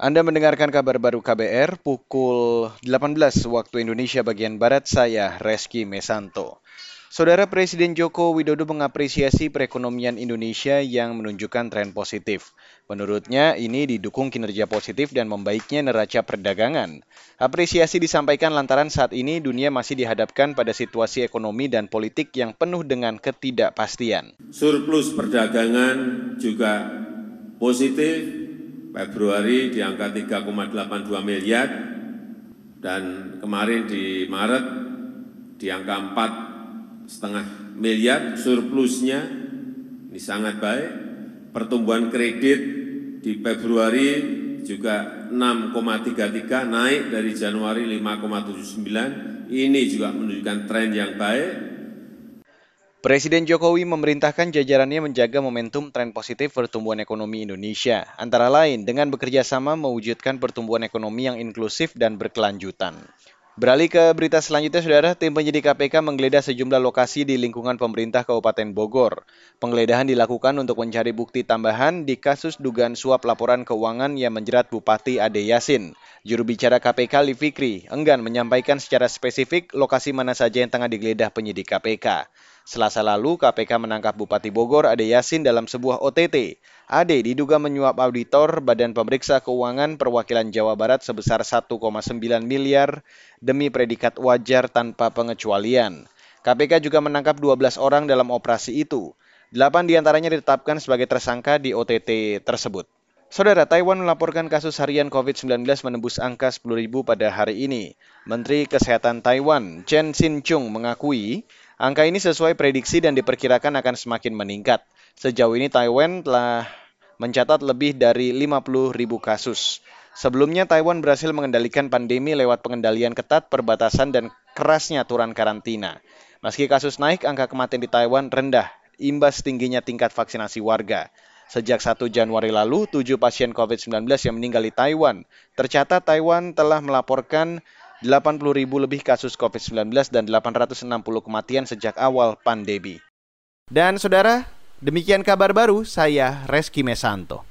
Anda mendengarkan kabar baru KBR pukul 18 waktu Indonesia bagian Barat, saya Reski Mesanto. Saudara Presiden Joko Widodo mengapresiasi perekonomian Indonesia yang menunjukkan tren positif. Menurutnya, ini didukung kinerja positif dan membaiknya neraca perdagangan. Apresiasi disampaikan lantaran saat ini dunia masih dihadapkan pada situasi ekonomi dan politik yang penuh dengan ketidakpastian. Surplus perdagangan juga positif Februari di angka 3,82 miliar dan kemarin di Maret di angka 4 setengah miliar surplusnya ini sangat baik. Pertumbuhan kredit di Februari juga 6,33 naik dari Januari 5,79. Ini juga menunjukkan tren yang baik Presiden Jokowi memerintahkan jajarannya menjaga momentum tren positif pertumbuhan ekonomi Indonesia, antara lain dengan bekerja sama mewujudkan pertumbuhan ekonomi yang inklusif dan berkelanjutan. Beralih ke berita selanjutnya, Saudara, tim penyidik KPK menggeledah sejumlah lokasi di lingkungan pemerintah Kabupaten Bogor. Penggeledahan dilakukan untuk mencari bukti tambahan di kasus dugaan suap laporan keuangan yang menjerat Bupati Ade Yasin. Juru bicara KPK Livikri enggan menyampaikan secara spesifik lokasi mana saja yang tengah digeledah penyidik KPK. Selasa lalu, KPK menangkap Bupati Bogor Ade Yasin dalam sebuah OTT. Ade diduga menyuap auditor Badan Pemeriksa Keuangan Perwakilan Jawa Barat sebesar 1,9 miliar demi predikat wajar tanpa pengecualian. KPK juga menangkap 12 orang dalam operasi itu. Delapan di antaranya ditetapkan sebagai tersangka di OTT tersebut. Saudara, Taiwan melaporkan kasus harian COVID-19 menembus angka 10.000 pada hari ini. Menteri Kesehatan Taiwan, Chen Xin-chung, mengakui Angka ini sesuai prediksi dan diperkirakan akan semakin meningkat. Sejauh ini Taiwan telah mencatat lebih dari 50 ribu kasus. Sebelumnya Taiwan berhasil mengendalikan pandemi lewat pengendalian ketat perbatasan dan kerasnya aturan karantina. Meski kasus naik, angka kematian di Taiwan rendah, imbas tingginya tingkat vaksinasi warga. Sejak 1 Januari lalu, 7 pasien COVID-19 yang meninggal di Taiwan. Tercatat Taiwan telah melaporkan 80 ribu lebih kasus COVID-19 dan 860 kematian sejak awal pandemi. Dan saudara, demikian kabar baru saya Reski Mesanto.